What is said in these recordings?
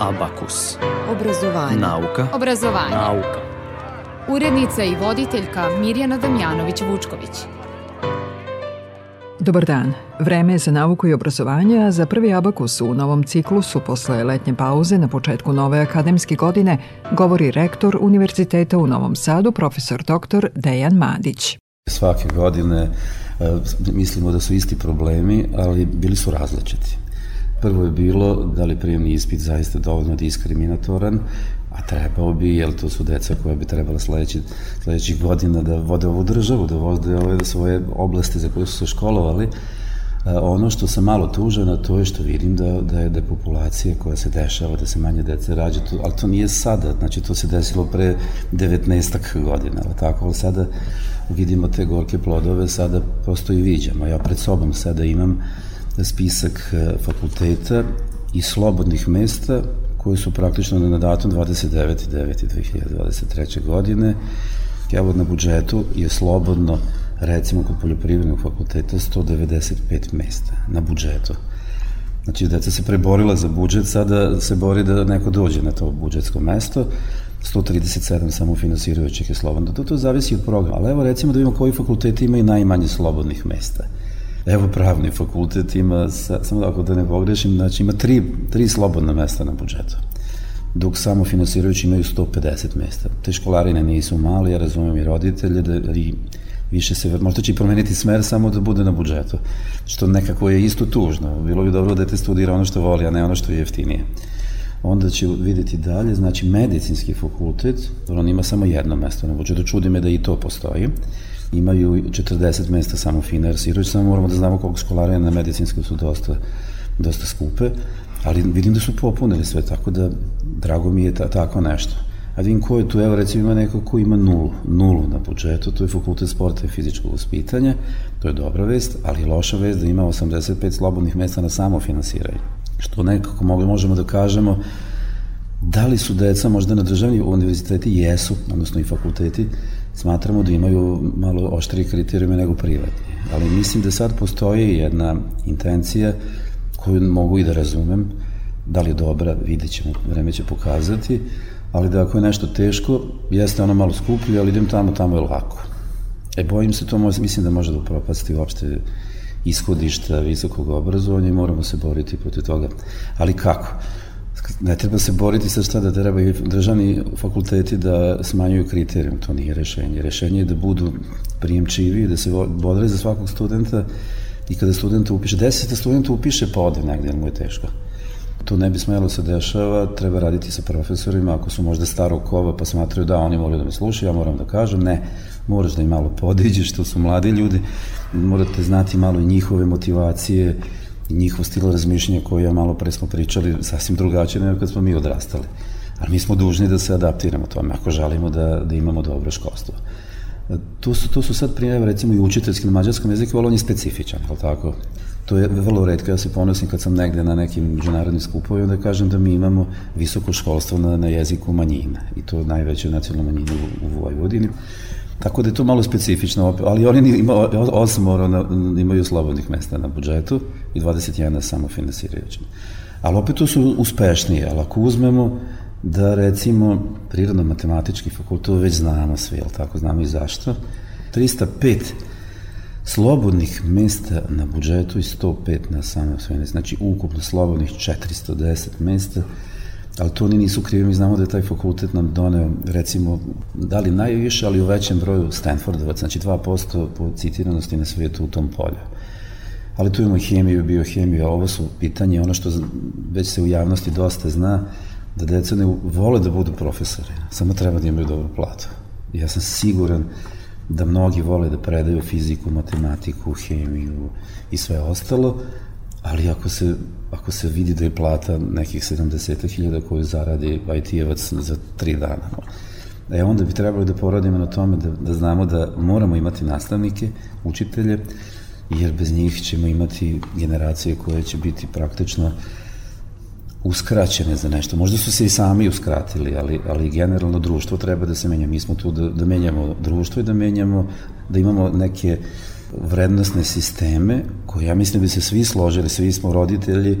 Abakus. Obrazovanje. Nauka. Obrazovanje. Nauka. Urednica i voditeljka Mirjana Damjanović-Vučković. Dobar dan. Vreme je za nauku i obrazovanje, a za prvi abakus u novom ciklusu posle letnje pauze na početku nove akademske godine govori rektor Univerziteta u Novom Sadu, profesor dr. Dejan Madić. Svake godine e, mislimo da su isti problemi, ali bili su različiti. Prvo je bilo da li prijemni ispit zaista dovoljno diskriminatoran, a trebao bi, jer to su deca koja bi trebala sledeći, sledećih godina da vode ovu državu, da vode ove svoje oblasti za koje su se školovali. Ono što sam malo tužan, a to je što vidim da, da je depopulacija koja se dešava, da se manje dece rađe, to, ali to nije sada, znači to se desilo pre 19 godina, ali tako, ali sada vidimo te gorke plodove, sada prosto i viđamo. Ja pred sobom sada imam spisak e, fakulteta i slobodnih mesta koji su praktično na datum 29.9.2023. godine. Evo na budžetu je slobodno, recimo kod poljoprivrednog fakulteta, 195 mesta na budžetu. Znači, deca se preborila za budžet, sada se bori da neko dođe na to budžetsko mesto, 137 samofinansirajućih je slobodno. To, to zavisi od programa. Ali evo recimo da vidimo koji fakulteti imaju najmanje slobodnih mesta. Evo pravni fakultet ima, samo ako da ne pogrešim, znači ima tri, tri slobodna mesta na budžetu dok samo finansirajući imaju 150 mesta. Te školarine nisu mali, ja razumem i roditelje da i više se, možda će promeniti smer samo da bude na budžetu, što nekako je isto tužno. Bilo bi dobro da dete studira ono što voli, a ne ono što je jeftinije. Onda će videti dalje, znači medicinski fakultet, on ima samo jedno mesto na budžetu, čudi me da i to postoji imaju 40 mesta samo Siroć, samo moramo da znamo koliko školara na medicinskom su dosta, dosta skupe, ali vidim da su popunili sve, tako da drago mi je ta, tako nešto. A vidim ko je tu, evo recimo ima neko ko ima nulu, nulu na budžetu, to je fakultet sporta i fizičkog uspitanja, to je dobra vest, ali loša vest da ima 85 slobodnih mesta na samofinansiranje. Što nekako možemo da kažemo, da li su deca možda na državni univerziteti jesu, odnosno i fakulteti, smatramo da imaju malo oštrije kriterijume nego privatni. Ali mislim da sad postoji jedna intencija koju mogu i da razumem, da li je dobra, vidjet ćemo, vreme će pokazati, ali da ako je nešto teško, jeste ono malo skuplje, ali idem tamo, tamo je lako. E, bojim se to, mislim da može da upropasti uopšte ishodišta visokog obrazovanja i moramo se boriti protiv toga. Ali kako? Ne treba se boriti sa šta da treba državni fakulteti da smanjuju kriterijum, to nije rešenje. Rešenje je da budu prijemčivi, da se bodre za svakog studenta i kada studenta upiše, deseta studenta upiše pa ode negde, mu je teško. To ne bi smelo se dešava, treba raditi sa profesorima, ako su možda starog kova pa smatraju da oni moraju da me slušaju, ja moram da kažem, ne, moraš da im malo podiđeš, to su mladi ljudi, morate znati malo i njihove motivacije, njihov stil razmišljanja koji je malo pre smo pričali sasvim drugačije nego kad smo mi odrastali. Ali mi smo dužni da se adaptiramo tome ako želimo da, da imamo dobro školstvo. Tu su, tu su sad primjer, recimo i učiteljski na mađarskom jeziku, ali on je specifičan, ali tako? To je vrlo redko, ja se ponosim kad sam negde na nekim međunarodnim skupovima da kažem da mi imamo visoko školstvo na, na jeziku manjina i to najveće nacionalno manjine u, u Vojvodini. Tako da je to malo specifično, ali oni ima, osam mora, imaju slobodnih mesta na budžetu i 21 samo finansirajući. Ali opet to su uspešnije, ali ako uzmemo da recimo prirodno-matematički fakultet već znamo svi, jel tako, znamo i zašto, 305 slobodnih mesta na budžetu i 105 na samo znači ukupno slobodnih 410 mesta, ali to oni nisu krivi, mi znamo da je taj fakultet nam doneo, recimo, da li najviše, ali u većem broju Stanfordovac, znači 2% po citiranosti na svijetu u tom polju. Ali tu imamo hemiju, biohemiju, ovo su pitanje, ono što već se u javnosti dosta zna, da deca ne vole da budu profesori, samo treba da imaju dobru platu. Ja sam siguran da mnogi vole da predaju fiziku, matematiku, hemiju i sve ostalo, ali ako se, ako se vidi da je plata nekih 70.000 koju zaradi IT-evac za tri dana, no. E onda bi trebalo da poradimo na tome da, da znamo da moramo imati nastavnike, učitelje, jer bez njih ćemo imati generacije koje će biti praktično uskraćene za nešto. Možda su se i sami uskratili, ali, ali generalno društvo treba da se menja. Mi smo tu da, da menjamo društvo i da menjamo, da imamo neke vrednostne sisteme koje ja mislim da bi se svi složili, svi smo roditelji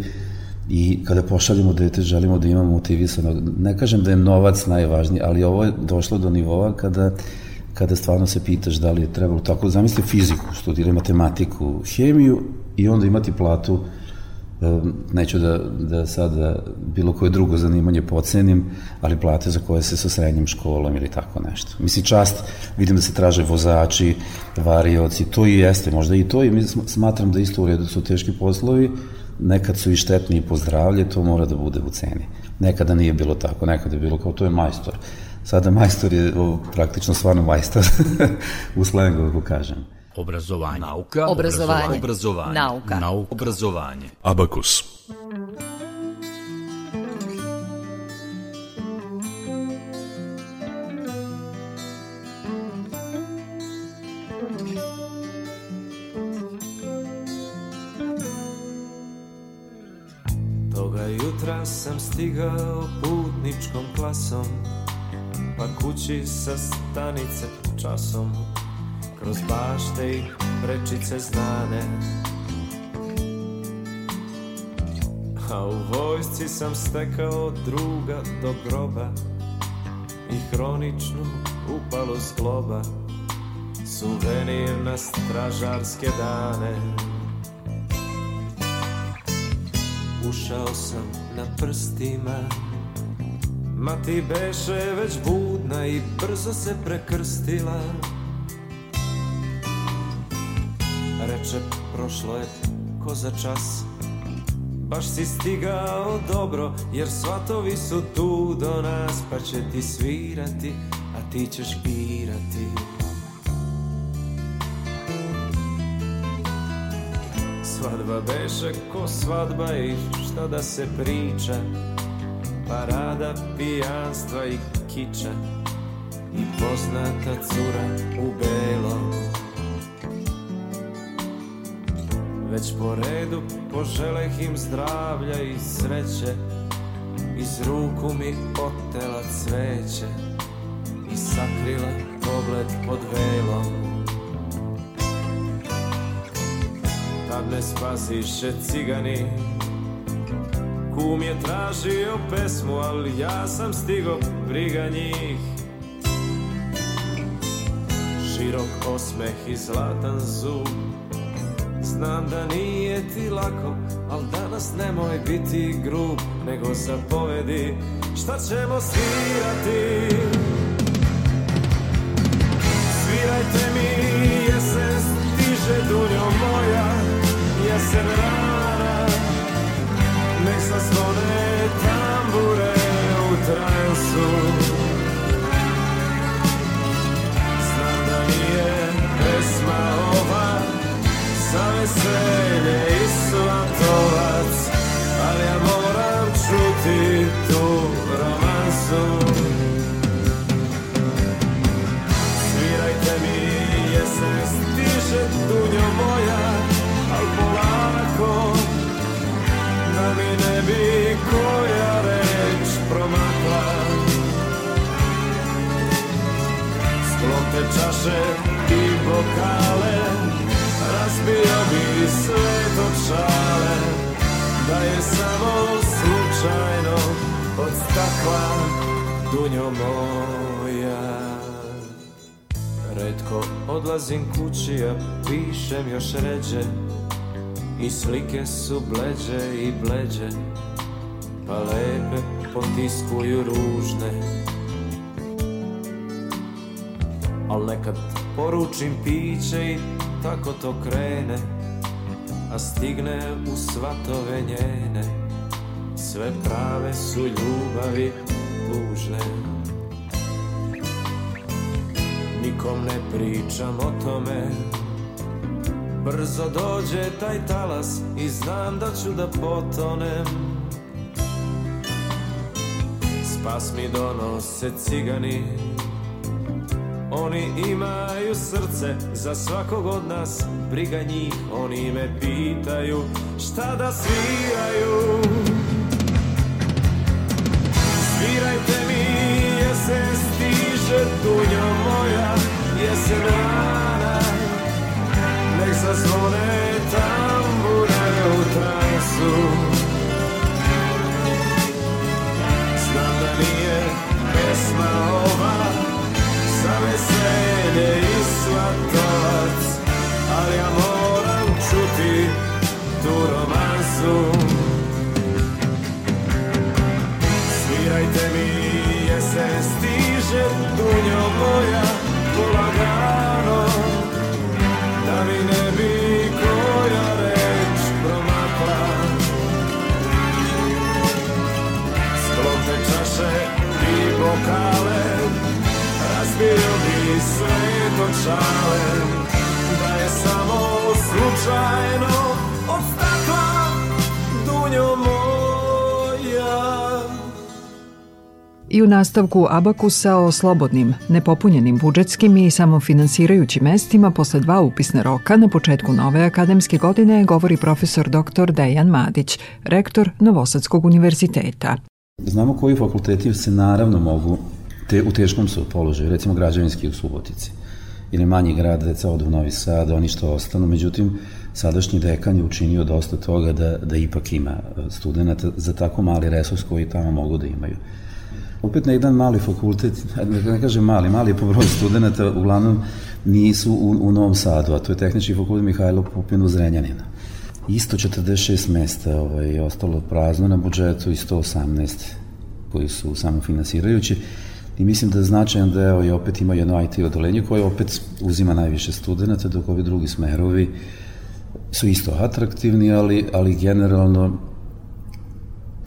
I kada pošaljemo dete, želimo da imamo motivisano. Ne kažem da je novac najvažniji, ali ovo je došlo do nivoa kada kada stvarno se pitaš da li je trebalo tako, zamisli fiziku, studiraj matematiku, hemiju i onda imati platu neću da, da sada bilo koje drugo zanimanje pocenim, ali plate za koje se sa srednjim školom ili tako nešto. Mislim, čast, vidim da se traže vozači, varioci, to i jeste, možda i to, i mi smatram da isto u redu su teški poslovi, nekad su i štetni i pozdravlje, to mora da bude u ceni. Nekada nije bilo tako, nekada je bilo kao to je majstor. Sada majstor je o, praktično stvarno majstor, u slengu, ako kažem. Obrazovanje. Nauka. Obrazovanje. Obrazovanje. Nauka. Nauka. Obrazovanje. Abakus. Toga jutra sam stigao putničkom klasom Pa kući sa stanice časom kroz bašte i prečice znane. A u vojsci sam stekao druga do groba I hroničnu upalu zgloba Suvenir na stražarske dane. Ušao sam na prstima Ma ti beše već budna i brzo se prekrstila prošlo je ko za čas. Baš si stigao dobro Jer svatovi su tu do nas Pa će ti svirati A ti ćeš birati. Svadba beše ko svadba I šta da se priča Parada pijanstva i kiča. I poznata cura u belom Već po redu poželeh im zdravlja i sreće. Iz ruku mi otela cveće I sakrila pogled pod velom. Tad me spasiše cigani Kum je tražio pesmu, ali ja sam stigo briga njih. Širok osmeh i zlatan zub Znam da nije ti lako, al danas nemoj biti grub Nego zapovedi. Šta ćemo svirati? Svirajte mi jesen stiže dunjo moja Jesen rana Nek zaslone tambure u transu. Znam da nije pesma za veselje i svatovac Ali ja moram čuti tu romansu. Svirajte mi jesen stiže dunjo moja Al polako. Da mi ne bi koja reč promakla i bokale samo slučajno od stakla dunjo moja. Redko odlazim kući, a pišem još ređe I slike su bleđe i bleđe Pa lepe potiskuju ružne. Al nekad poručim piće i tako to krene A stigne u svatove njene. Sve prave su ljubavi tužne. Nikom ne pričam o tome. Brzo dođe taj talas i znam da ću da potonem. Spas mi donose cigani Oni imaju srce za svakog od nas Briga njih, oni me pitaju Šta da sviraju. Svirajte mi, jesen stiže Dunjo moja, jesen rana. Nek zazvone tambure u transu Znam da nije pesma ova veselje i svatovac Ali ja moram čuti tu romansu. Svirajte mi jesen stiže dunjo moja šalem Da je samo slučajno Od stakla dunjo moja I u nastavku Abakusa o slobodnim, nepopunjenim budžetskim i samofinansirajućim mestima posle dva upisna roka na početku nove akademske godine govori profesor dr. Dejan Madić, rektor Novosadskog univerziteta. Znamo koji fakulteti se naravno mogu te, u teškom su položaju, recimo građevinski u Subotici ili manji grad, deca odu u Novi Sad, oni što ostanu, međutim, sadašnji dekan je učinio dosta toga da, da ipak ima e, studenta za tako mali resurs koji tamo mogu da imaju. Opet na jedan mali fakultet, ne, ne kažem mali, mali po broju studenta, uglavnom nisu u, u Novom Sadu, a to je tehnički fakultet Mihajlo Pupin u Zrenjanina. Isto 46 mesta ovaj, je ostalo prazno na budžetu i 118 koji su samofinansirajući i mislim da značajan deo je opet ima jedno IT odolenje koje opet uzima najviše studenta, dok ovi drugi smerovi su isto atraktivni, ali, ali generalno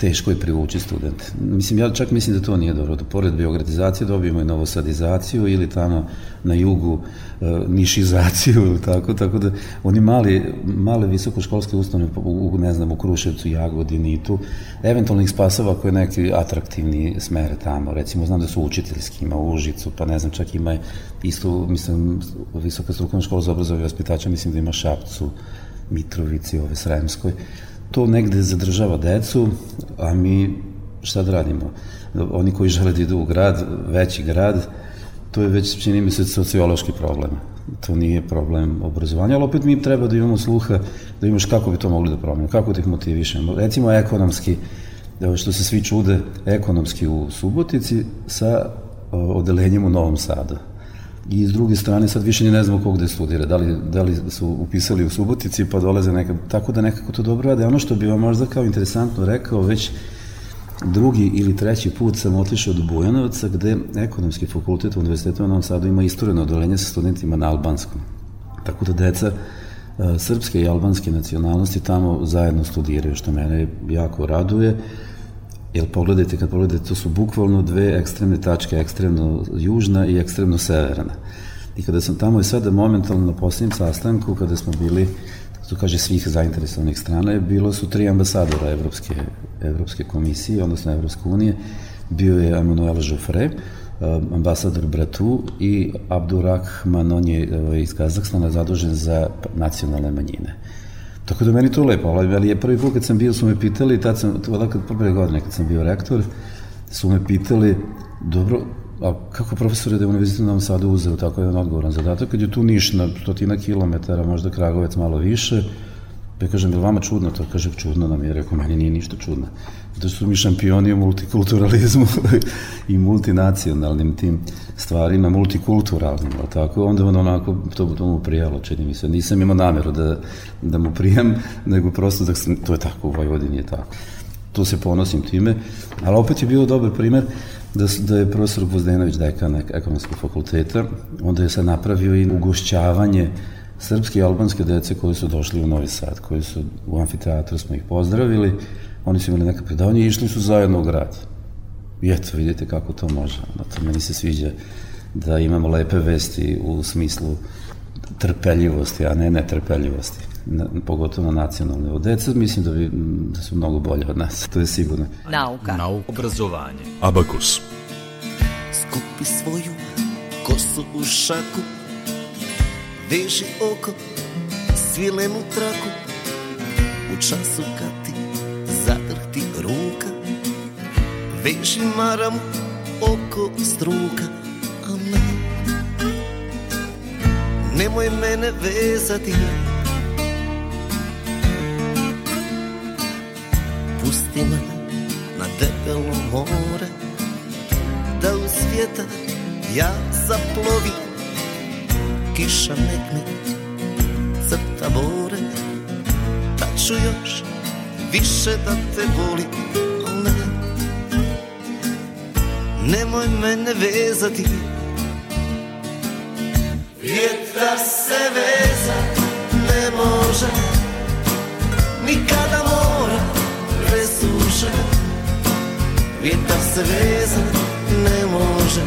teško je privući studente. Mislim, ja čak mislim da to nije dobro, da pored biogratizacije dobijemo i novosadizaciju ili tamo na jugu e, nišizaciju ili tako, tako da oni mali, male visokoškolske ustanove, u, ne znam, u Kruševcu, Jagodini i tu, eventualno ih spasava ako je neki atraktivni smer tamo, recimo znam da su učiteljski, ima Užicu, pa ne znam, čak ima isto, mislim, visoka strukovna škola za obrazovanje vaspitača, mislim da ima Šapcu, Mitrovici, ove Sremskoj, to negde zadržava decu, a mi šta da radimo? Oni koji žele da idu u grad, veći grad, to je već, čini mi se, sociološki problem. To nije problem obrazovanja, ali opet mi treba da imamo sluha, da imaš kako bi to mogli da promenimo, kako da ih motivišemo. Recimo ekonomski, što se svi čude, ekonomski u Subotici sa odelenjem u Novom Sadu i s druge strane sad više ne znamo kog da studira, da li, da li su upisali u Subotici pa dolaze nekad, tako da nekako to dobro rade. Ono što bi vam možda kao interesantno rekao, već drugi ili treći put sam otišao do Bujanovca gde ekonomski fakultet u Univerzitetu u Novom Sadu ima istoreno odolenje sa studentima na albanskom. Tako da deca e, srpske i albanske nacionalnosti tamo zajedno studiraju, što mene jako raduje. Jer pogledajte, kad pogledajte, to su bukvalno dve ekstremne tačke, ekstremno južna i ekstremno severna. I kada sam tamo i sada momentalno na posljednjem sastanku, kada smo bili, to kaže svih zainteresovanih strana, je bilo su tri ambasadora Evropske, Evropske komisije, odnosno Evropske unije, bio je Emanuel Joffre, ambasador Bratu i Abdurrahman, on je ovaj, iz Kazahstana zadužen za nacionalne manjine. Tako da meni to lepo, ali je prvi put kad sam bio su me pitali, tad sam, to dakle prve godine kad sam bio rektor, su me pitali, dobro, a kako profesor je da je univerzitet u Novom Sadu uzeo tako jedan odgovoran zadatak, kad je tu Niš na stotina kilometara, možda Kragovec malo više, ja kažem, je vama čudno to? Kaže, čudno nam je. Rekao, meni nije ništa čudno. Da su mi šampioni u multikulturalizmu i multinacionalnim tim stvarima, multikulturalnim, ali tako? Onda on onako, to, to mu prijalo, čini mi se. Nisam imao nameru da, da mu prijem, nego prosto da sam, to je tako, u Vojvodini je tako. Tu se ponosim time, ali opet je bio dobar primer da, da je profesor Gvozdenović dekan ekonomskog fakulteta, onda je sad napravio i ugošćavanje srpske i albanske dece koji su došli u Novi Sad, koji su u amfiteatru smo ih pozdravili, oni su imali neka predavanja i išli su zajedno u grad. I eto, vidite kako to može. Zato meni se sviđa da imamo lepe vesti u smislu trpeljivosti, a ne netrpeljivosti. Na, pogotovo na nacionalne. Od deca mislim da, bi, da su mnogo bolje od nas. To je sigurno. Nauka. Nauka. Obrazovanje. Abakus. Skupi svoju kosu u šaku Veži oko svilenu traku. U času kad ti zadrhti ruka Veži maram oko struka. A ne Nemoj mene vezati. Pusti me na debelo more Da u svijeta ja zaplovim kiša mi crta bore Da ću još više da te voli Ne, nemoj mene vezati. Vjetar se veza ne može. Nikada mora presuše Vjetar se veza ne može.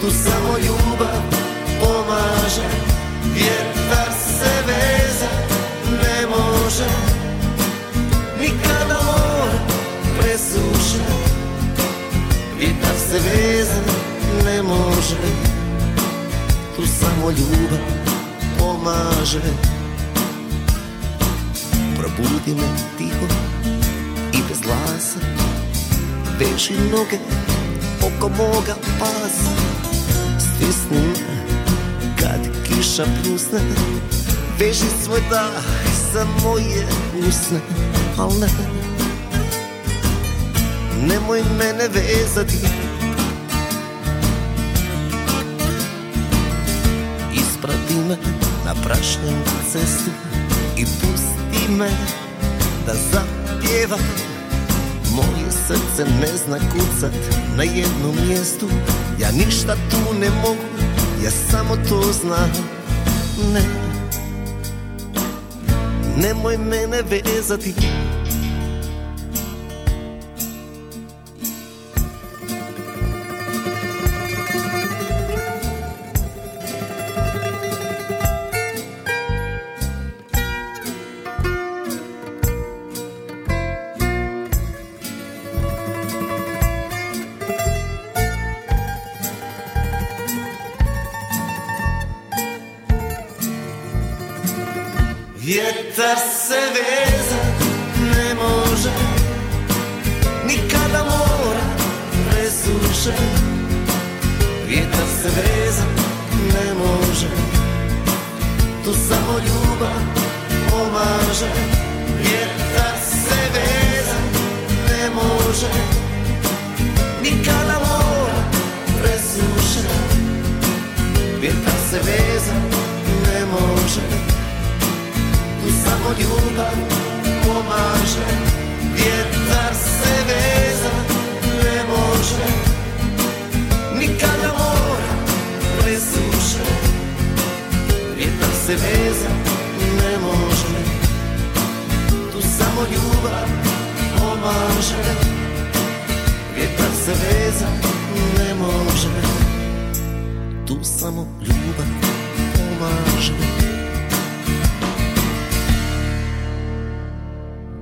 Tu samo ljubav pomaže Vjetar se veza ne može. Nikada mora presuša Vjetar se veza ne može. Tu samo ljubav pomaže. Probudi me tiho i bez glasa Veži noge oko moga pasa. Stisni kad kiša pljusne Veži svoj dah za moje usne Al ne. Nemoj mene vezati. Isprati me na prašnjem cestu I pusti me da zapjevam. Moje srce ne zna kucat na jednom mjestu. Ja ništa tu ne mogu, ja samo to znam. Ne, nemoj mene vezati Vjetar se veza ne može Nikada mora presuše. Vjetar se veza ne može Tu samo ljubav pomaže. Vjetar se veza ne može Nikada mora presuše. Vjetar se veza ne može samo ljubav pomaže Vjetar se veza ne može? Nikada mora presuše Vjetar se veza ne može? Tu samo ljubav pomaže Vjetar se veza ne može? Tu samo ljubav pomaže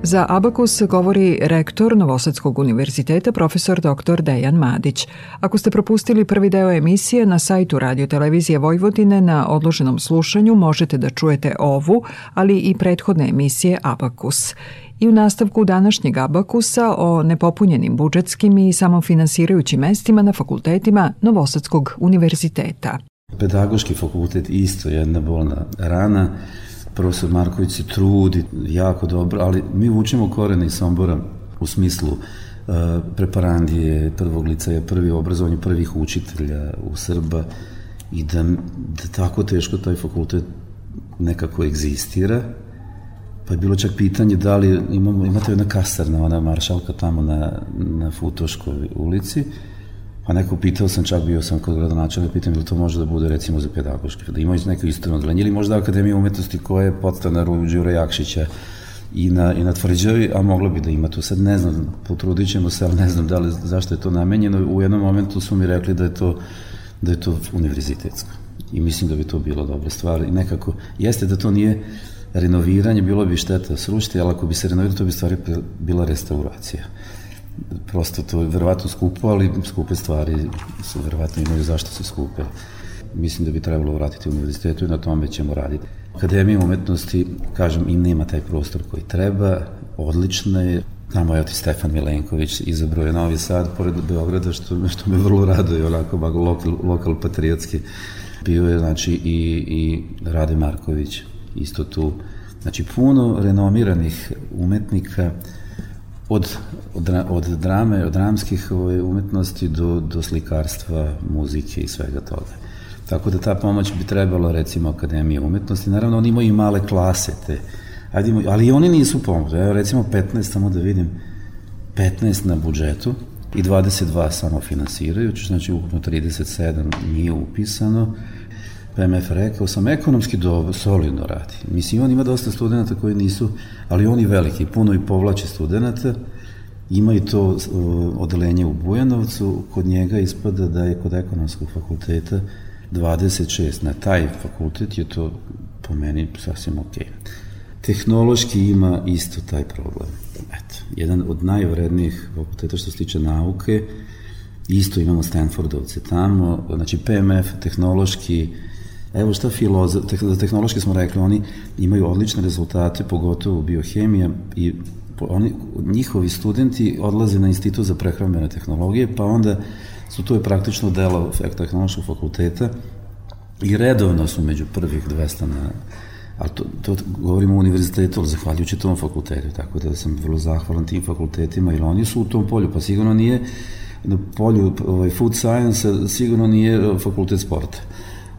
Za Abakus govori rektor Novosadskog univerziteta profesor dr. Dejan Madić. Ako ste propustili prvi deo emisije na sajtu Radio Televizije Vojvodine na odloženom slušanju možete da čujete ovu, ali i prethodne emisije Abakus. I u nastavku današnjeg Abakusa o nepopunjenim budžetskim i samofinansirajućim mestima na fakultetima Novosadskog univerziteta. Pedagoški fakultet isto jedna bolna rana profesor Marković se trudi jako dobro, ali mi učimo korene iz Sombora u smislu uh, preparandije, prvog liceja, prvi obrazovanje prvih učitelja u Srba i da, da tako teško taj fakultet nekako egzistira, pa je bilo čak pitanje da li imamo, imate jedna kasarna, ona maršalka tamo na, na Futoškoj ulici, Pa neko pitao sam, čak bio sam kod gradonačelnika, pitam da to može da bude recimo za pedagoški, da imaju neko istrano odeljenje ili možda Akademija umetnosti koja je podstanar u Đura Jakšića i na, i na tvrđavi, a moglo bi da ima to. Sad ne znam, potrudit ćemo se, ali ne znam da li, zašto je to namenjeno. U jednom momentu su mi rekli da je to, da je to univerzitetsko. I mislim da bi to bilo dobra stvar. I nekako, jeste da to nije renoviranje, bilo bi šteta srušiti, ali ako bi se renoviralo, to bi stvari bila restauracija prosto to je verovatno skupo, ali skupe stvari su verovatno imaju zašto se skupe. Mislim da bi trebalo vratiti univerzitetu i na tome ćemo raditi. Akademija umetnosti, kažem, i nema taj prostor koji treba, odlična je, Znamo je Stefan Milenković izabrao je Novi Sad pored Beograda, što, što me vrlo raduje, onako bago lokal, lokal patriotski. Bio je, znači, i, i Rade Marković, isto tu. Znači, puno renomiranih umetnika, od, od, od drame, od dramskih ovaj, umetnosti do, do slikarstva, muzike i svega toga. Tako da ta pomoć bi trebala recimo Akademije umetnosti. Naravno, oni imaju i male klase te, Ajde, ali oni nisu pomoć. Evo recimo 15, samo da vidim, 15 na budžetu i 22 samo finansiraju, znači ukupno 37 nije upisano. PMF rekao sam, ekonomski dobro, solidno radi. Mislim, on ima dosta studenta koji nisu, ali oni veliki, puno i povlače studenta, ima i to uh, odelenje u Bujanovcu, kod njega ispada da je kod ekonomskog fakulteta 26. Na taj fakultet je to po meni sasvim ok. Tehnološki ima isto taj problem. Eto, jedan od najvrednijih fakulteta što se tiče nauke, isto imamo Stanfordovce tamo, znači PMF, tehnološki, Evo šta filoza, za tehnološki smo rekli, oni imaju odlične rezultate, pogotovo biohemija i oni, njihovi studenti odlaze na institut za prehrambene tehnologije, pa onda su to je praktično delo tehnološkog fakulteta i redovno su među prvih 200 na ali to, to govorimo o univerzitetu, ali zahvaljujući tom fakultetu, tako da sam vrlo zahvalan tim fakultetima, jer oni su u tom polju, pa sigurno nije na polju ovaj, food science, sigurno nije fakultet sporta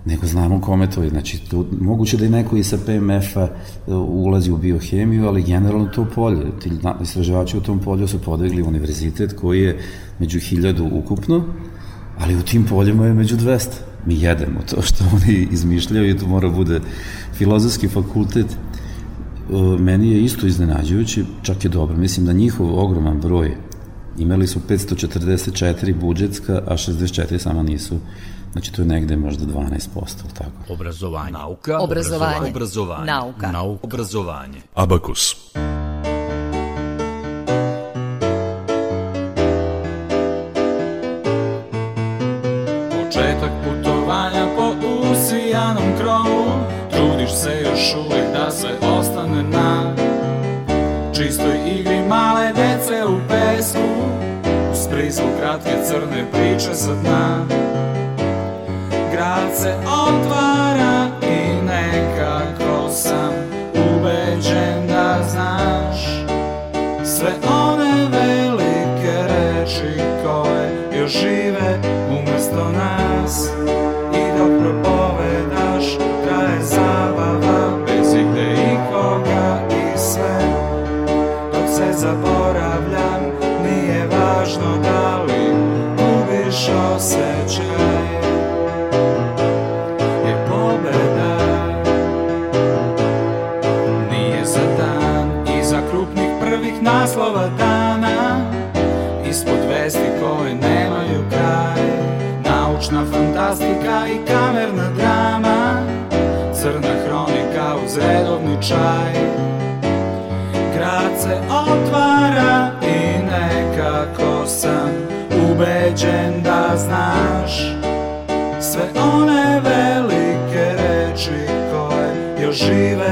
nego znamo kome to je. Znači, to, moguće da je neko i sa PMF-a uh, ulazi u biohemiju, ali generalno to polje. Ti istraživači u tom polju su podegli univerzitet koji je među hiljadu ukupno, ali u tim poljima je među 200. Mi jedemo to što oni izmišljaju i to mora bude filozofski fakultet. Uh, meni je isto iznenađujući, čak je dobro. Mislim da njihov ogroman broj imali su 544 budžetska, a 64 samo nisu Znači to je negde možda 12%, tako. Obrazovanje. Nauka. Obrazovanje. Obrazovanje. Nauka. Nauka. Obrazovanje. Abakus. Početak putovanja po usijanom krovu Trudiš se još uvek da sve ostane na Čistoj igri male dece u pesku Uz prizvuk kratke crne priče sa dna grad se otvara Fantastika i kamerna drama Crna hronika uz redovni čaj. Grad se otvara i nekako sam ubeđen da znaš Sve one velike reči koje još žive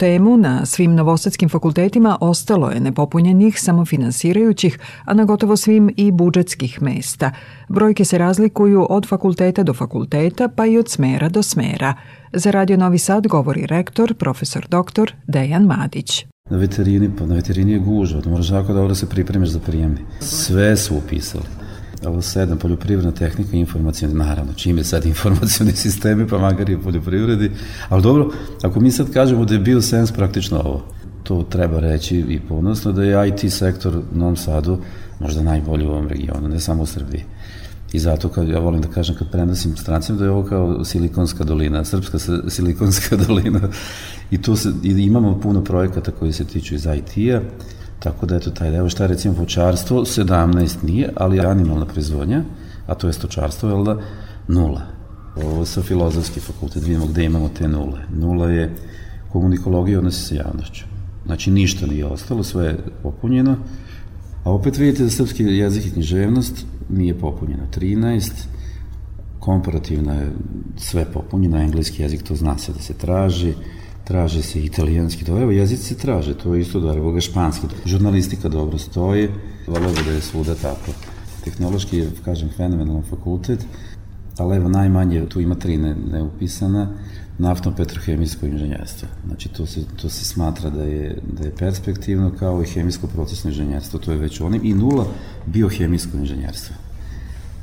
temu, na svim novosadskim fakultetima ostalo je nepopunjenih samofinansirajućih, a na gotovo svim i budžetskih mesta. Brojke se razlikuju od fakulteta do fakulteta, pa i od smera do smera. Za Radio Novi Sad govori rektor, profesor doktor Dejan Madić. Na veterini, pa na veterini je gužva, moraš jako dobro da se pripremiš za prijemni. Sve su upisali ovo sedam, poljoprivredna tehnika i informacijne, naravno, čim je sad informacijni sistemi, pa makar i poljoprivredi, ali dobro, ako mi sad kažemo da je bio sens praktično ovo, to treba reći i ponosno da je IT sektor u Novom Sadu možda najbolji u ovom regionu, ne samo u Srbiji. I zato kad ja volim da kažem kad prenosim strancima da je ovo kao silikonska dolina, srpska silikonska dolina. I tu se, i imamo puno projekata koji se tiču iz IT-a Tako da eto taj deo, šta je recimo voćarstvo, 17 nije, ali animalna proizvodnja, a to je stočarstvo, je da, nula. Ovo sa filozofski fakultet, vidimo gde imamo te nule. Nula je komunikologija odnosi sa javnošću. Znači ništa nije ostalo, sve je popunjeno, a opet vidite da srpski jezik i književnost nije popunjeno. 13, komparativna je sve popunjeno, engleski jezik to zna se da se traži, traže se italijanski, to evo jezici se traže, to je isto da, evo ga španski, žurnalistika dobro stoji, volio bi da je svuda tako. Tehnološki je, kažem, fenomenalan fakultet, ali evo najmanje, tu ima tri ne, neupisana, naftno-petrohemijsko inženjerstvo. Znači to se, to se smatra da je, da je perspektivno kao i hemijsko-procesno inženjerstvo, to je već onim, i nula biohemijsko inženjerstvo.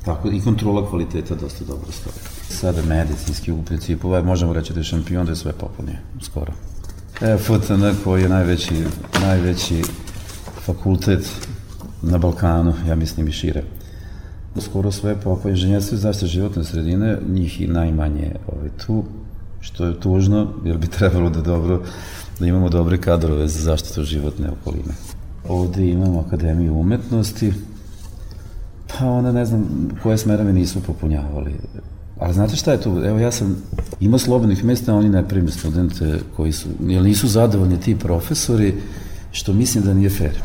Tako i kontrola kvaliteta dosta dobro stoji. Sada medicinski u principu, ovaj, možemo reći da je šampion, da je sve popunio, skoro. E, FTN koji je najveći, najveći fakultet na Balkanu, ja mislim i šire. Skoro sve popunio inženjerstvo i zaštite životne sredine, njih i najmanje ovaj, tu, što je tužno, jer bi trebalo da dobro, da imamo dobre kadrove za zaštitu životne okoline. Ovde imamo Akademiju umetnosti, pa onda ne znam koje smerove nisu popunjavali. Ali znate šta je tu? Evo ja sam imao slobodnih mesta, oni ne prime studente koji su, jer nisu zadovoljni ti profesori, što mislim da nije fair.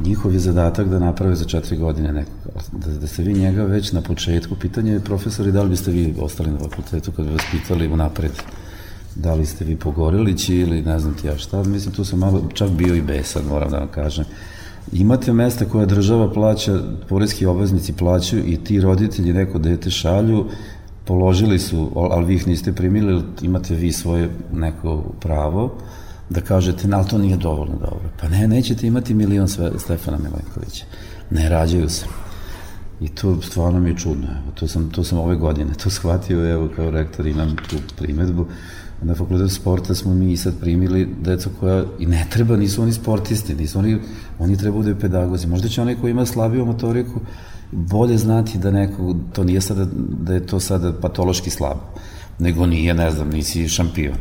Njihov je zadatak da naprave za četiri godine nekoga. Da, da ste vi njega već na početku, pitanje je profesori da li biste vi ostali na fakultetu kad bi vas pitali unapred da li ste vi pogorilići ili ne znam ti ja šta, mislim tu sam malo čak bio i besan, moram da vam kažem imate mesta koje država plaća, porezki obveznici plaćaju i ti roditelji neko dete šalju, položili su, ali vi ih niste primili, imate vi svoje neko pravo da kažete, ali to nije dovoljno dobro. Pa ne, nećete imati milion sve, Stefana Milenkovića. Ne rađaju se. I to stvarno mi je čudno. To, sam, to sam ove godine to shvatio, evo kao rektor imam tu primetbu na fakultetu sporta smo mi sad primili decu koja i ne treba, nisu oni sportisti, nisu oni, oni treba da bude pedagozi. Možda će onaj koji ima slabiju motoriku bolje znati da neko, to nije sada, da je to sada patološki slabo, nego nije, ne znam, nisi šampion.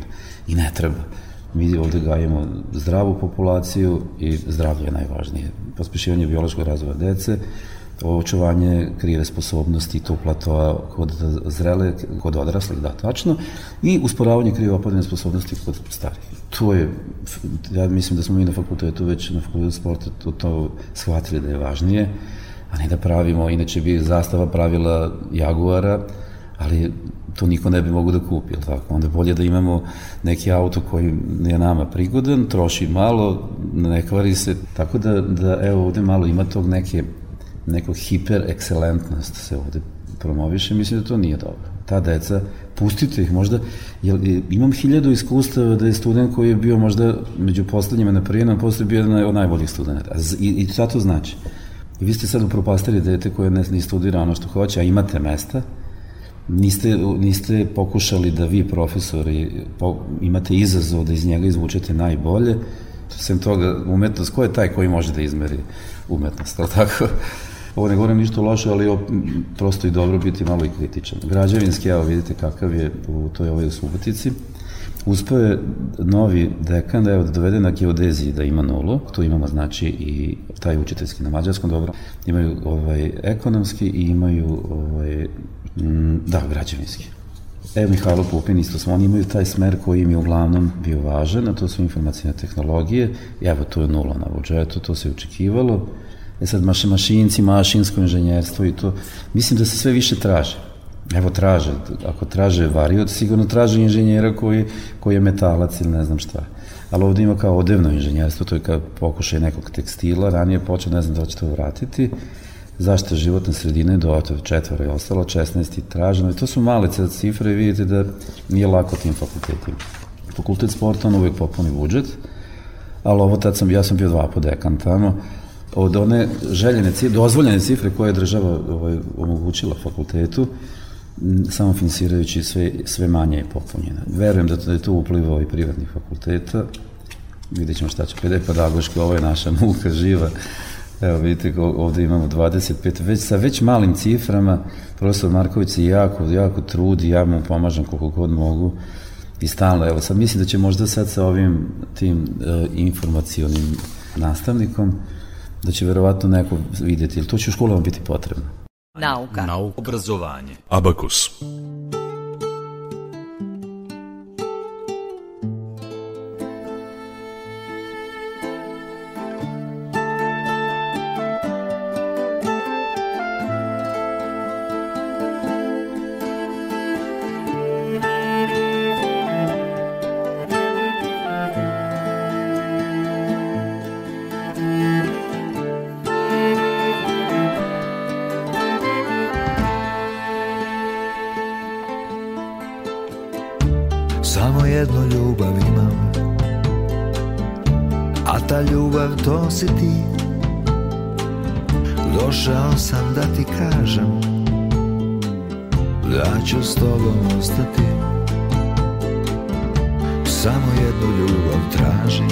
I ne treba. Mi ovde gajemo zdravu populaciju i zdravlje je najvažnije. Pospešivanje biološkog razvoja dece, očuvanje krive sposobnosti tog platoa kod zrele, kod odraslih, da, tačno, i usporavanje krive opadne sposobnosti kod starih. To je, ja mislim da smo mi na fakultetu već na fakultetu sporta to, to shvatili da je važnije, a ne da pravimo, inače bi zastava pravila Jaguara, ali to niko ne bi mogu da kupi, ili tako? Onda bolje da imamo neki auto koji je nama prigodan, troši malo, ne kvari se, tako da, da evo ovde malo ima tog neke neko hiper ekscelentnost se ovde promoviše, mislim da to nije dobro. Ta deca, pustite ih možda, jer imam hiljadu iskustava da je student koji je bio možda među poslednjima na prijemnom, posle bio jedan od najboljih studenta. I, i šta to znači? I vi ste sad upropastili dete koje ne, ne studira ono što hoće, a imate mesta, niste, niste pokušali da vi profesori po, imate izazov da iz njega izvučete najbolje, sem toga umetnost, ko je taj koji može da izmeri umetnost, tako? Ovo ne govorim ništa loše, ali prosto i dobro biti malo i kritičan. Građevinski, evo vidite kakav je u toj ovoj Subotici. Uspeo je novi dekan da, da dovede na geodeziji da ima nulu, tu imamo znači i taj učiteljski na mađarskom, dobro, imaju ovaj, ekonomski i imaju ovaj, m, da, građevinski. Evo Mihajlo Pupin isto smo, oni imaju taj smer koji im je uglavnom bio važan, a to su informacijne tehnologije, evo tu je nula na budžetu, to se očekivalo, E sad maši, mašinci, mašinsko inženjerstvo i to, mislim da se sve više traže. Evo traže, ako traže variot, sigurno traže inženjera koji, koji je metalac ili ne znam šta. Ali ovde ima kao odevno inženjerstvo, to je kao pokušaj nekog tekstila, ranije počeo, ne znam da će to vratiti, zaštita životne sredine do četvora je ostalo, 16 i traženo, i to su male cifre i vidite da nije lako tim fakultetima. Fakultet sporta on uvek popuni budžet, ali ovo tad sam, ja sam bio dva po dekan tamo, od one željene cifre, dozvoljene cifre koje je država ovaj, omogućila fakultetu, samo finansirajući sve, sve manje je popunjena. Verujem da, da je to uplivao i privatnih fakulteta, vidjet ćemo šta će. PD pedagoški, ovo je naša muka živa, Evo vidite, ovde imamo 25, već sa već malim ciframa, profesor Marković se jako, jako trudi, ja mu pomažem koliko god mogu. I stalno, evo sad mislim da će možda sad sa ovim tim uh, informacionim nastavnikom da će verovatno neko videti, ili to će u školama biti potrebno. Nauka. Nauka. Obrazovanje. Abakus. jednu ljubav imam. A ta ljubav to si ti. Došao sam da ti kažem Da ću s tobom ostati. Samo jednu ljubav tražim.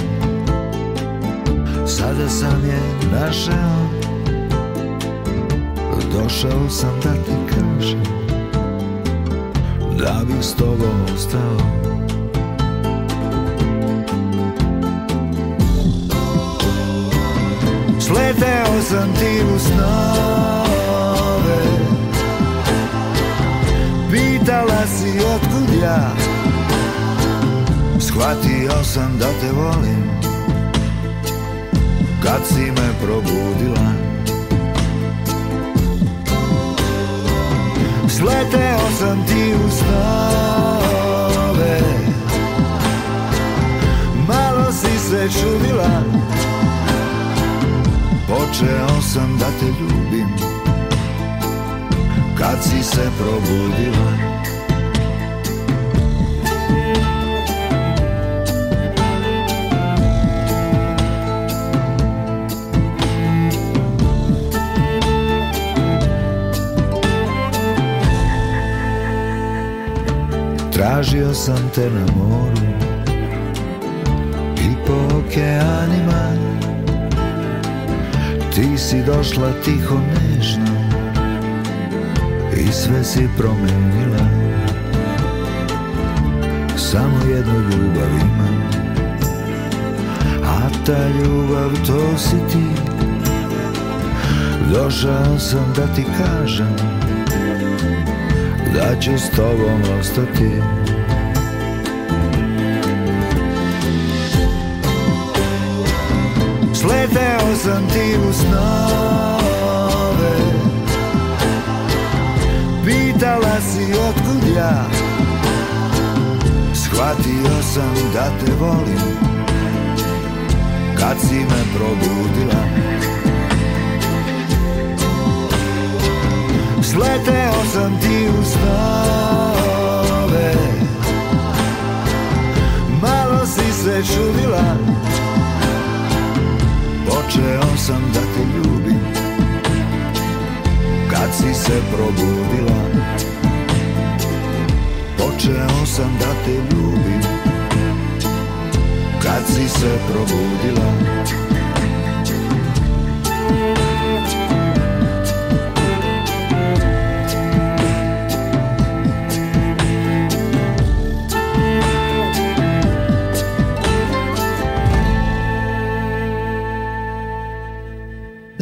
Sada sam je našao. Došao sam da ti kažem Da bih s tobom ostao Sleteo sam ti u snove. Pitala si otkud ja. Shvatio sam da te volim. Kad si me probudila. Sleteo sam ti u snove. Malo si se čudila Počeo sam da te ljubim. Kad si se probudila. Tražio sam te na moru I po okeanima Ti si došla tiho nežno I sve si promenila Samo jednu ljubav imam A ta ljubav to si ti. Došao sam da ti kažem Da ću s tobom ostati sam ti u snove. Pitala si otkud ja. Shvatio sam da te volim. Kad si me probudila. Sleteo sam ti u snove. Malo si se čudila Počeo sam da te ljubim. Kad si se probudila Počeo sam da te ljubim. Kad si se probudila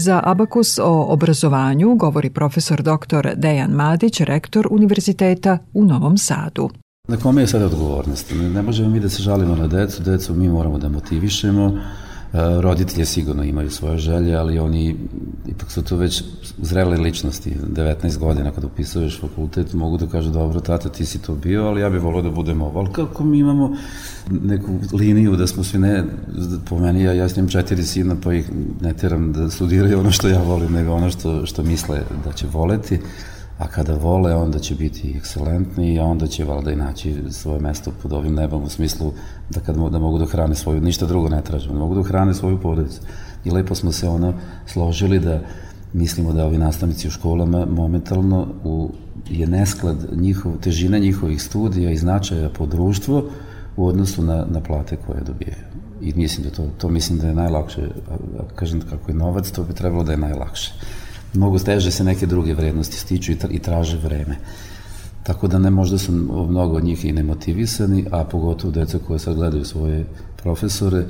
Za Abakus o obrazovanju govori profesor dr. Dejan Madić, rektor Univerziteta u Novom Sadu. Na kome je sada odgovornost? Ne možemo mi da se žalimo na decu, decu mi moramo da motivišemo, roditelje sigurno imaju svoje želje, ali oni ipak su to već zrele ličnosti, 19 godina kad upisuješ fakultet, mogu da kažu dobro, tata ti si to bio, ali ja bih volio da budem ovo. Ali kako mi imamo neku liniju da smo svi ne, po meni ja, ja snimam četiri sina pa ih ne teram da studiraju ono što ja volim, nego ono što, što misle da će voleti, a kada vole onda će biti ekscelentni, a onda će valjda i naći svoje mesto pod ovim nebom u smislu da, kad, da mogu da hrane svoju, ništa drugo ne tražim, da mogu da hrane svoju porodicu. I lepo smo se ono složili da mislimo da ovi nastavnici u školama momentalno u, je nesklad njihov, težina njihovih studija i značaja po društvu u odnosu na, na plate koje dobijaju. I mislim da to, to mislim da je najlakše, kažem kako je novac, to bi trebalo da je najlakše mnogo teže se neke druge vrednosti stiču i, tra, i traže vreme. Tako da ne možda su mnogo od njih i nemotivisani, a pogotovo deca koje sad gledaju svoje profesore,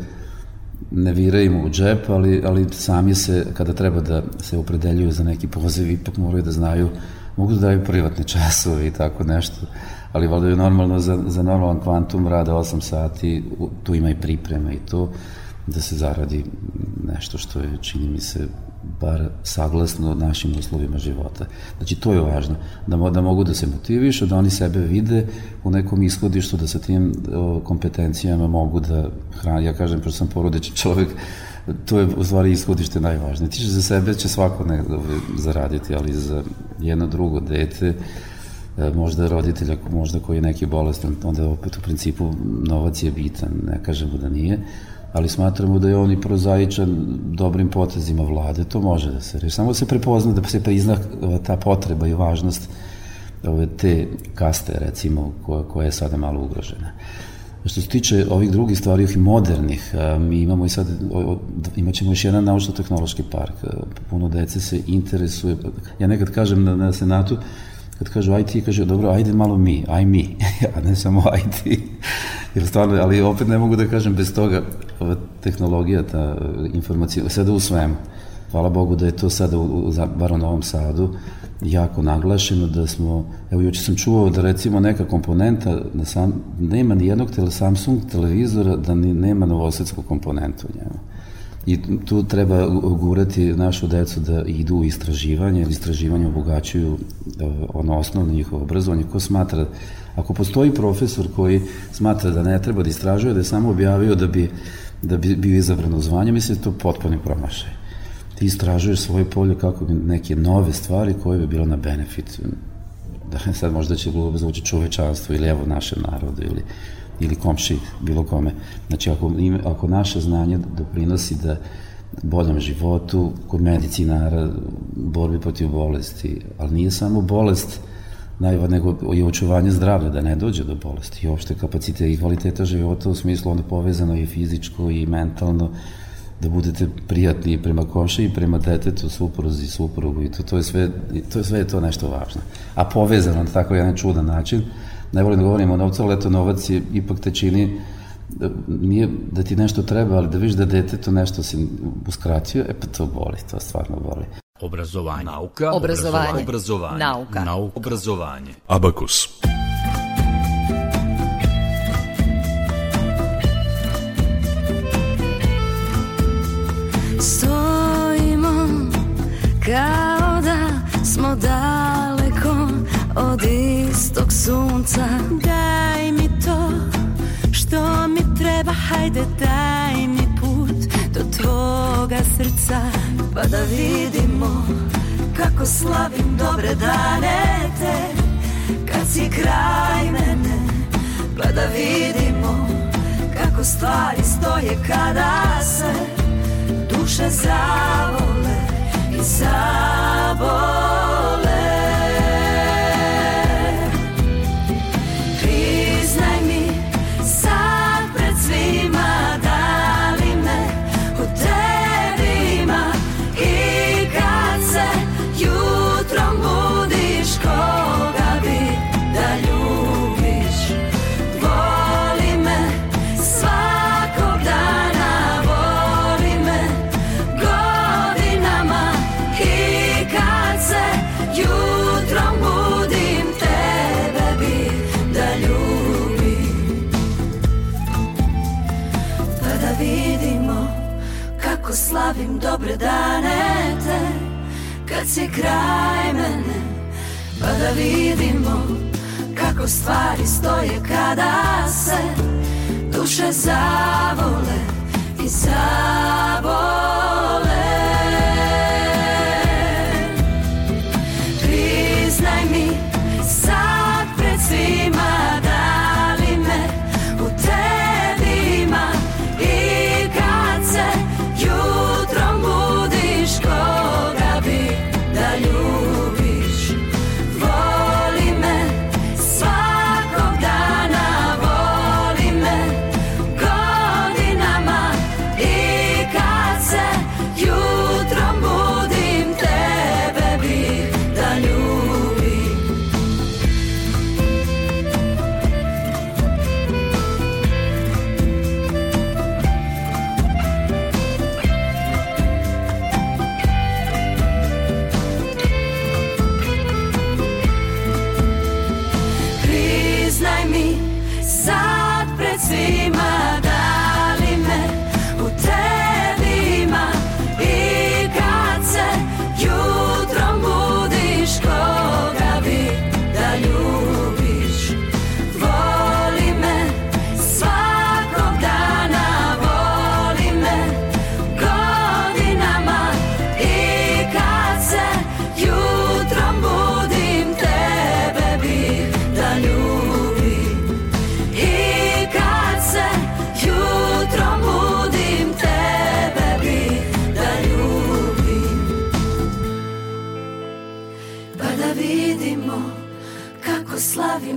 ne viraju im u džep, ali, ali sami se, kada treba da se opredeljuju za neki poziv, ipak moraju da znaju, mogu da daju privatne časove i tako nešto, ali valjda je normalno za, za normalan kvantum rada 8 sati, tu ima i priprema i to, da se zaradi nešto što je, čini mi se, bar saglasno našim uslovima života. Znači, to je važno, da, da mogu da se motivišu, da oni sebe vide u nekom ishodištu, da sa tim kompetencijama mogu da hrani. Ja kažem, pošto sam porodičan čovek, to je u stvari ishodište najvažnije. Ti za sebe će svako ne zaraditi, ali za jedno drugo dete E, možda roditelj, možda koji je neki bolestan, onda opet u principu novac je bitan, ne kažemo da nije, ali smatramo da je on i prozaičan dobrim potezima vlade, to može da se reši. Samo da se prepozna, da se prizna ta potreba i važnost ove te kaste, recimo, koja, koja je sada malo ugrožena. Što se tiče ovih drugih stvari, ovih modernih, mi imamo i sad, imat ćemo još jedan naučno-tehnološki park. Puno dece se interesuje. Ja nekad kažem na, na senatu, kad kažu IT, kaže, dobro, ajde malo mi, aj mi, a ne samo IT. Jer stvarno, ali opet ne mogu da kažem bez toga, ova tehnologija, ta informacija, sada u svemu. Hvala Bogu da je to sada, u, bar u Novom Sadu, jako naglašeno da smo, evo juče sam čuo da recimo neka komponenta, da sam, nema ni jednog tele, Samsung televizora da ni, nema novosadsku komponentu u njemu. I tu treba gurati našu decu da idu u istraživanje, jer istraživanje obogaćuju e, ono osnovno njihovo obrazovanje. Ko smatra, ako postoji profesor koji smatra da ne treba da istražuje, da je samo objavio da bi, da bi bio izabrano zvanje, mislim da to potpuni promašaj. Ti istražuješ svoje polje kako bi neke nove stvari koje bi bilo na benefit da sad možda će glupo zvuči čovečanstvo ili evo našem narodu ili ili komši, bilo kome. Znači, ako, ako naše znanje doprinosi da boljem životu, kod medicinara, borbi protiv bolesti, ali nije samo bolest najva, nego i očuvanje zdravlja, da ne dođe do bolesti i opšte kapacite i kvaliteta života u smislu onda povezano i fizičko i mentalno, da budete prijatni prema komši i prema detetu, supruzi, suprugu i to, to je sve, to je sve to nešto važno. A povezano na tako jedan čudan način, ne volim da govorim o novcu, ali eto novac je ipak te čini da, nije da ti nešto treba, ali da viš da detetu nešto si uskratio, e pa to boli, to stvarno boli. Obrazovanje. Nauka. Obrazovanje. Obrazovanje. Nauka. Nauka. Obrazovanje. Abakus. Stojimo istog sunca. Daj mi to što mi treba, hajde daj mi put do tvoga srca Pa da vidimo kako slavim dobre dane te. Kad si kraj mene Pa da vidimo kako stvari stoje kada se duše zavole i zabole slavim dobre dane te Kad si kraj mene Pa da vidimo kako stvari stoje kada se Duše zavole i zavole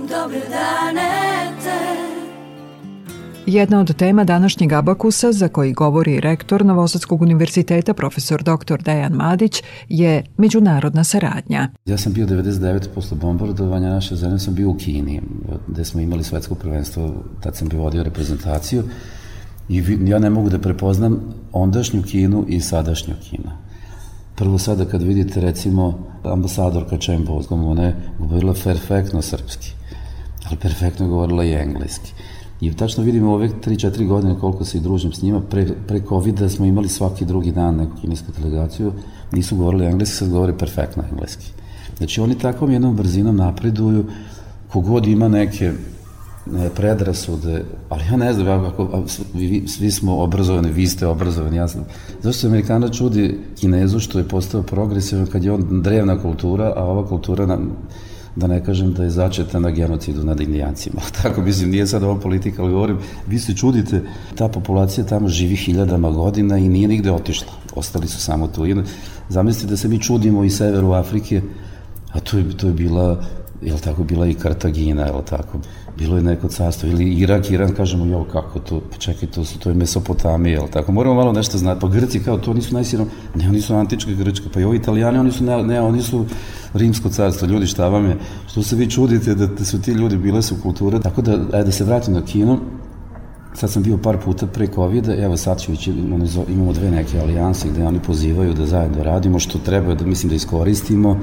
dobre dane te Jedna od tema današnjeg abakusa, za koji govori rektor Novosadskog univerziteta, profesor dr. Dejan Madić, je međunarodna saradnja. Ja sam bio 99. posle bombardovanja naše zemlje, sam bio u Kini, gde smo imali svetsko prvenstvo, tad sam bio vodio reprezentaciju i ja ne mogu da prepoznam ondašnju Kinu i sadašnju Kinu. Prvo sada kad vidite recimo ambasadorka Čembozgom, ona je govorila perfektno srpski, ali perfektno je govorila i engleski. I tačno vidimo ove 3-4 godine koliko se i družim s njima. Pre, pre COVID-a smo imali svaki drugi dan neku kinesku delegaciju. Nisu govorili engleski, sad govore perfektno engleski. Znači oni takvom jednom brzinom napreduju, kogod ima neke ne, predrasude, ali ja ne znam, ja, kako, vi, svi smo obrazovani, vi ste obrazovani, ja sam. Zašto se Amerikana čudi Kinezu što je postao progresivan kad je on drevna kultura, a ova kultura nam, da ne kažem da je začeta na genocidu nad indijancima. Tako, mislim, nije sad ova politika, ali govorim, vi se čudite, ta populacija tamo živi hiljadama godina i nije nigde otišla. Ostali su samo tu. Zamislite da se mi čudimo i severu Afrike, a to je, to je bila, je li tako, bila i Kartagina, je li tako, bilo je neko carstvo, ili Irak, Iran, kažemo, jo, kako to, pa čekaj, to, su, to je Mesopotamija, jel tako, moramo malo nešto znati, pa Grci kao, to nisu najsirom, ne, oni su antička Grčka, pa i ovi Italijani, oni su, ne, ne, oni su rimsko carstvo, ljudi, šta vam je, što se vi čudite da, da su ti ljudi bile su kulture, tako da, ajde, da se vratim na kino, sad sam bio par puta pre COVID-a, evo sad ću ići, imamo dve neke alijanse gde oni pozivaju da zajedno radimo, što treba da mislim da iskoristimo,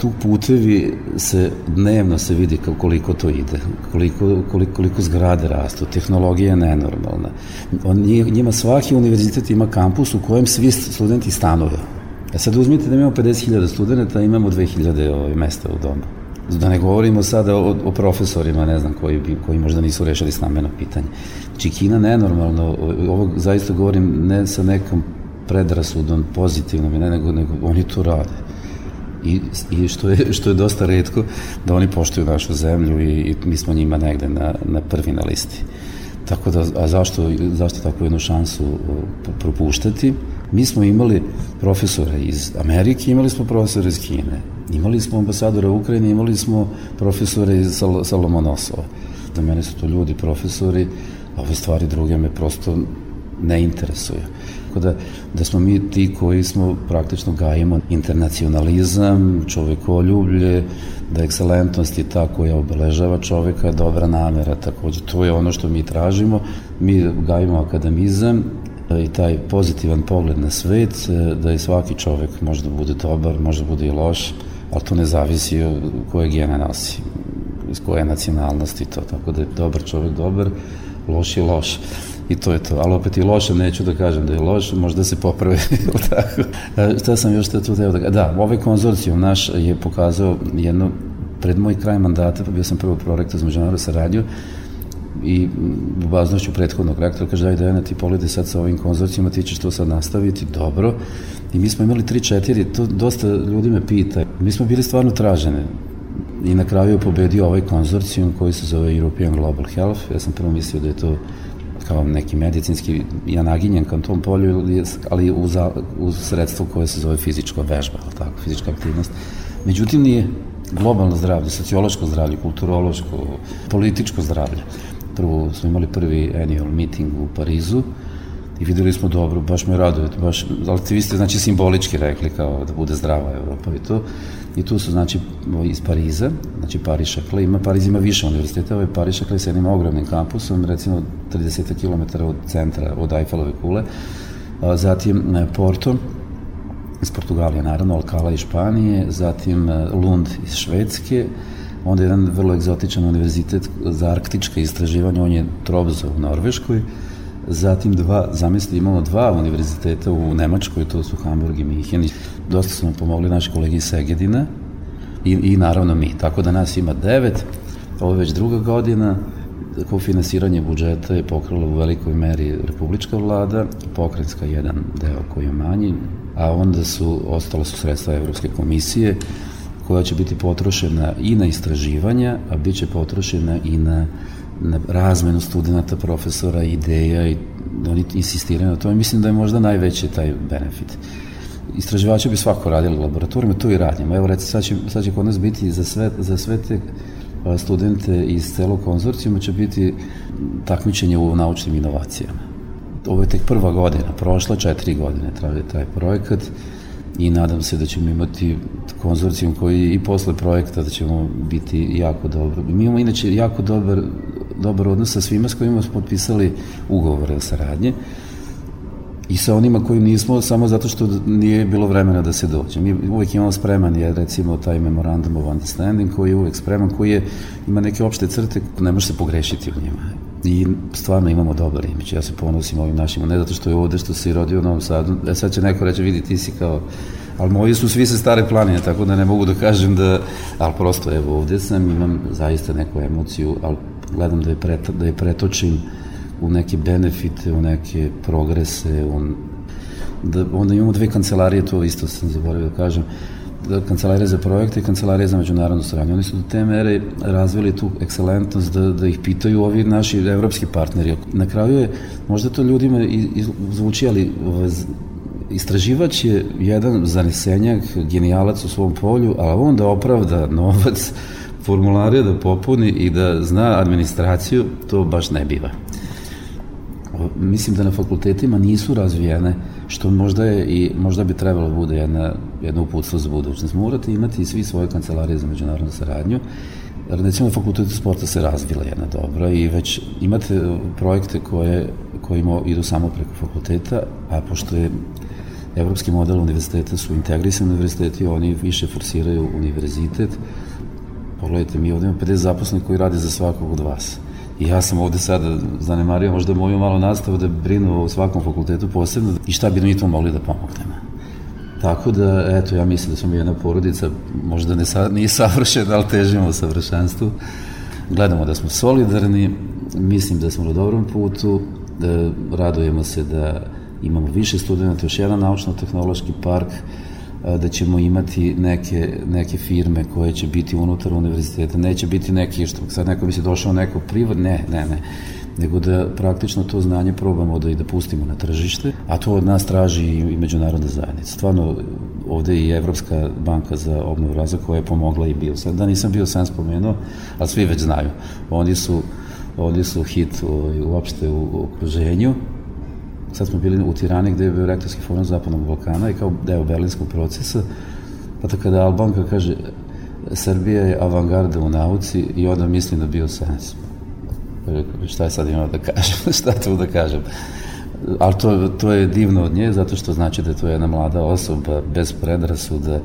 tu putevi se dnevno se vidi koliko to ide, koliko, koliko, koliko zgrade rastu, tehnologija je nenormalna. On, njima svaki univerzitet ima kampus u kojem svi studenti stanove. A sad uzmite da imamo 50.000 studenta, imamo 2.000 ovaj, mesta u domu. Da ne govorimo sada o, o profesorima, ne znam, koji, bi, koji možda nisu rešili stambeno pitanje. Znači, Kina nenormalno, ovo zaista govorim ne sa nekom predrasudom pozitivnom, ne, nego, nego oni to rade i, i što, je, što je dosta redko da oni poštuju našu zemlju i, i mi smo njima negde na, na prvi na listi. Tako da, a zašto, zašto takvu jednu šansu propuštati? Mi smo imali profesore iz Amerike, imali smo profesore iz Kine, imali smo ambasadore u Ukrajini, imali smo profesore iz Sal Salomonosova. Da mene su to ljudi, profesori, a ove stvari druge me prosto ne interesuju. Tako da, da smo mi ti koji smo praktično gajimo internacionalizam, čovekoljublje, da ekscelentnost je ta koja obeležava čoveka, dobra namera takođe. To je ono što mi tražimo. Mi gajimo akademizam, i taj pozitivan pogled na svet, da i svaki čovek može da bude dobar, može da bude i loš, ali to ne zavisi od koje gene nosi, iz koje nacionalnosti to. Tako da je dobar čovek dobar, loš je loš i to je to. Ali opet i loše, neću da kažem da je loš, možda se popravi, tako. A, šta sam još tu teo da Da, ovaj konzorcijum naš je pokazao jedno, pred moj kraj mandata, pa bio sam prvo prorektor za međunarodnu saradnju, i baznošću prethodnog rektora kaže daj Dejana ti pogledaj sad sa ovim konzorcijima ti ćeš to sad nastaviti dobro i mi smo imali 3-4 to dosta ljudi me pita mi smo bili stvarno tražene i na kraju je pobedio ovaj konzorcijum koji se zove European Global Health ja sam prvo mislio da je to kao neki medicinski, ja naginjem ka tom polju, ali uz, uz sredstvo koje se zove fizička vežba, ali tako, fizička aktivnost. Međutim, nije globalno zdravlje, sociološko zdravlje, kulturološko, političko zdravlje. Prvo smo imali prvi annual meeting u Parizu i videli smo dobro, baš me raduje, baš, ali vi ste znači simbolički rekli kao da bude zdrava Evropa i to. I tu su znači iz Pariza, znači Paris Šakle, ima Pariz ima više univerziteta, ovaj Paris Šakle sa jednim ogromnim kampusom, recimo 30 km od centra, od Eiffelove kule, a, zatim e, Porto, iz Portugalije naravno, Alcala iz Španije, zatim e, Lund iz Švedske, onda jedan vrlo egzotičan univerzitet za arktička istraživanja, on je Trobzo u Norveškoj, zatim dva, zamisli, imamo dva univerziteta u Nemačkoj, to su Hamburg i Minhen. Dosta nam pomogli naši kolegi iz Segedina i, i naravno mi. Tako da nas ima devet, ovo je već druga godina, finansiranje budžeta je pokrala u velikoj meri republička vlada, pokrenjska jedan deo koji je manji, a onda su, ostalo su sredstva Evropske komisije, koja će biti potrošena i na istraživanja, a bit će potrošena i na na razmenu studenta, profesora, ideja i oni insistiraju na to i mislim da je možda najveći taj benefit. Istraživači bi svako radili u laboratorijima, to i radimo. Evo recimo, sad će, sad će kod nas biti za sve, za sve te studente iz celog konzorcijuma će biti takmičenje u naučnim inovacijama. Ovo je tek prva godina, prošla četiri godine traje taj projekat i nadam se da ćemo imati konzorcijum koji i posle projekta da ćemo biti jako dobro. Mi imamo inače jako dobar, dobar odnos sa svima s kojima smo potpisali ugovore o saradnje i sa onima koji nismo samo zato što nije bilo vremena da se dođe. Mi uvek imamo spreman je recimo taj memorandum of understanding koji je uvek spreman, koji je, ima neke opšte crte, ne može se pogrešiti u njima. I stvarno imamo dobar imidž. Ja se ponosim ovim našim, ne zato što je ovde što si rodio u Novom Sadu. E sad će neko reći, vidi, ti si kao ali moji su svi sa stare planine, tako da ne mogu da kažem da, ali prosto evo ovde sam, imam zaista neku emociju, ali gledam da je, pret, da je pretočim u neke benefite, u neke progrese, u, da, onda imamo dve kancelarije, to isto sam zaboravio da kažem, kancelarija za projekte i kancelarija za međunarodnu saradnju. Oni su do te mere razvili tu ekscelentnost da, da ih pitaju ovi naši evropski partneri. Na kraju je, možda to ljudima zvuči, ali istraživač je jedan zanesenjak, genijalac u svom polju, ali on da opravda novac, formulare da popuni i da zna administraciju, to baš ne biva mislim da na fakultetima nisu razvijene, što možda je i možda bi trebalo da bude jedna, jedna uputstvo za budućnost. Morate imati svi svoje kancelarije za međunarodnu saradnju, recimo na fakultetu sporta se razvila jedna dobra i već imate projekte koje, koji idu samo preko fakulteta, a pošto je evropski model univerziteta su integrisani univerziteti, oni više forsiraju univerzitet. Pogledajte, mi ovdje imamo 50 zaposlenih koji rade za svakog od vas I ja sam ovde sada zanemario možda moju malo nastavu da brinu o svakom fakultetu posebno i šta bi mi to mogli da pomognemo. Tako da, eto, ja mislim da smo jedna porodica, možda ne nije savršena, ali težimo savršenstvu. Gledamo da smo solidarni, mislim da smo na dobrom putu, da radujemo se da imamo više studenta, još jedan naučno-tehnološki park, da ćemo imati neke, neke firme koje će biti unutar univerziteta, neće biti neki, što sad neko bi se došao neko privat, ne, ne, ne, nego da praktično to znanje probamo da i da pustimo na tržište, a to od nas traži i međunarodna zajednica. Stvarno, ovde i Evropska banka za obnovu razvoja koja je pomogla i bio sad, da nisam bio sam spomenuo, ali svi već znaju. Oni su, oni su hit ovaj, uopšte u okruženju, Sad smo bili u Tirani gde je bio rektorski forum Zapadnog Balkana i kao deo berlinskog procesa, pa tako kada Albanka kaže Srbija je avangarda u nauci i onda mislim da bio sens. Šta sad imao da kažem? šta tu da kažem? Ali to, to je divno od nje, zato što znači da je to jedna mlada osoba, bez predrasuda,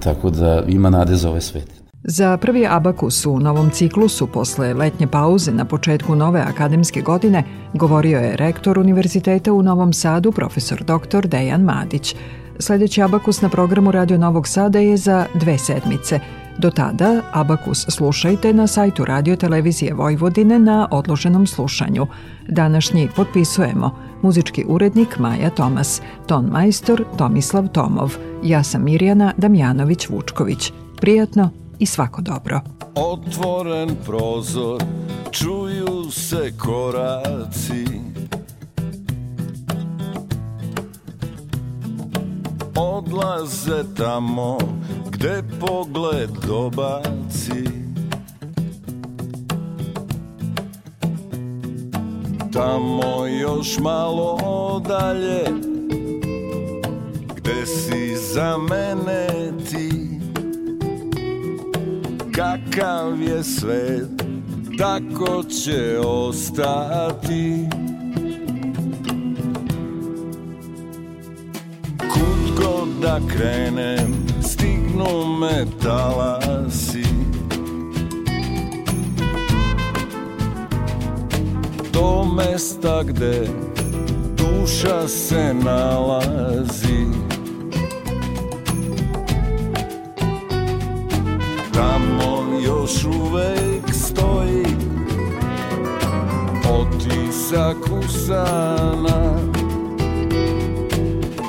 tako da ima nade za ovaj svet. Za prvi abakus u novom ciklusu posle letnje pauze na početku nove akademske godine govorio je rektor Univerziteta u Novom Sadu, profesor dr. Dejan Madić. Sledeći abakus na programu Radio Novog Sada je za dve sedmice. Do tada Abakus slušajte na sajtu Radio Televizije Vojvodine na odloženom slušanju. Današnji potpisujemo muzički urednik Maja Tomas, ton majstor Tomislav Tomov, ja sam Mirjana Damjanović-Vučković. Prijatno i svako dobro. Otvoren prozor, čuju se koraci Odlaze tamo gde pogled dobaci? Tamo još malo dalje. Gde si za mene ti? Kakav je svet, tako će ostati. Kud god da krenem, stignu me talasi. Do mesta gde duša se nalazi. Tamo još uvek stoji Otisak usana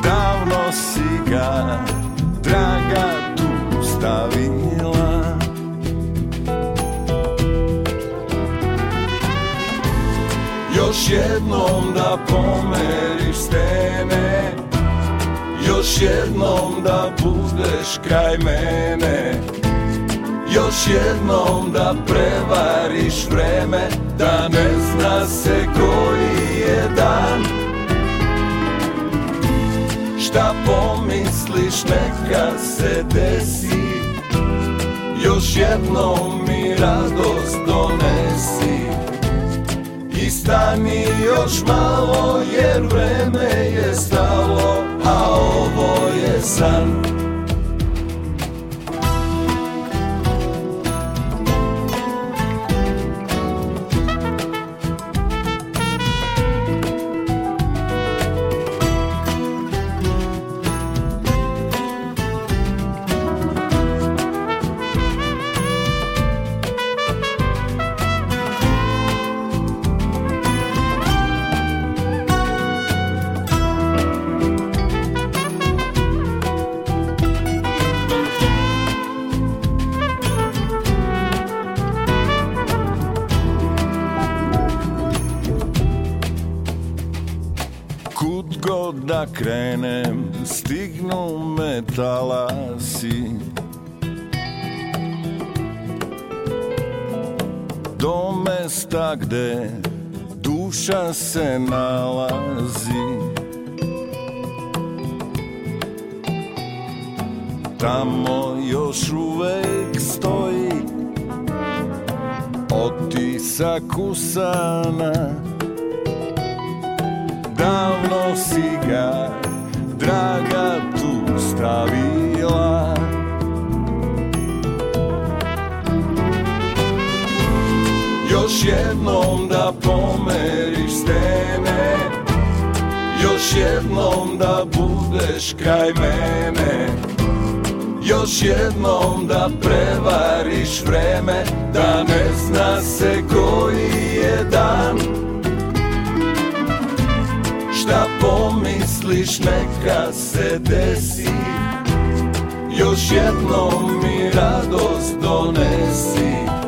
Davno si ga, Još jednom da pomeriš stene Još jednom da budeš kraj mene Još jednom da prevariš vreme Da ne zna se koji je dan. Šta pomisliš neka se desi Još jednom mi radost donesi I stani još malo jer vreme je stalo A ovo je san duša se nalazi. Tamo još uvek stoji otisak usana jednom da budeš kraj mene. Još jednom da prevariš vreme Da ne zna se koji je dan. Šta pomisliš neka se desi. Još jednom mi radost donesi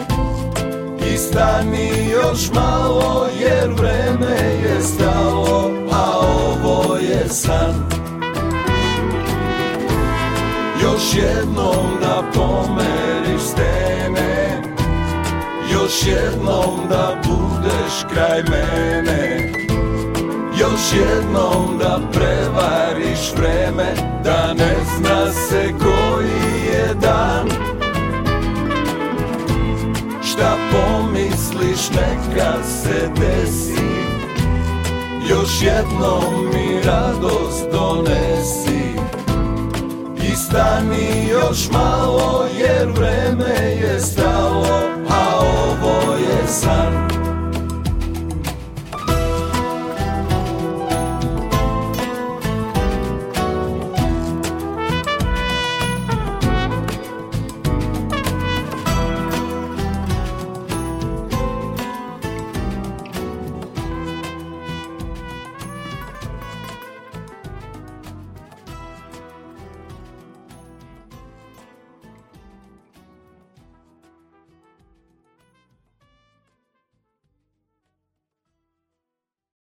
stani još malo jer vreme je stalo A ovo je san. Još jednom da pomeriš stene Još jednom da budeš kraj mene. Još jednom da prevariš vreme Da ne zna se koji je dan da pomisliš neka se desi. Još jednom mi radost donesi. I stani još malo jer vreme je stalo A ovo je san.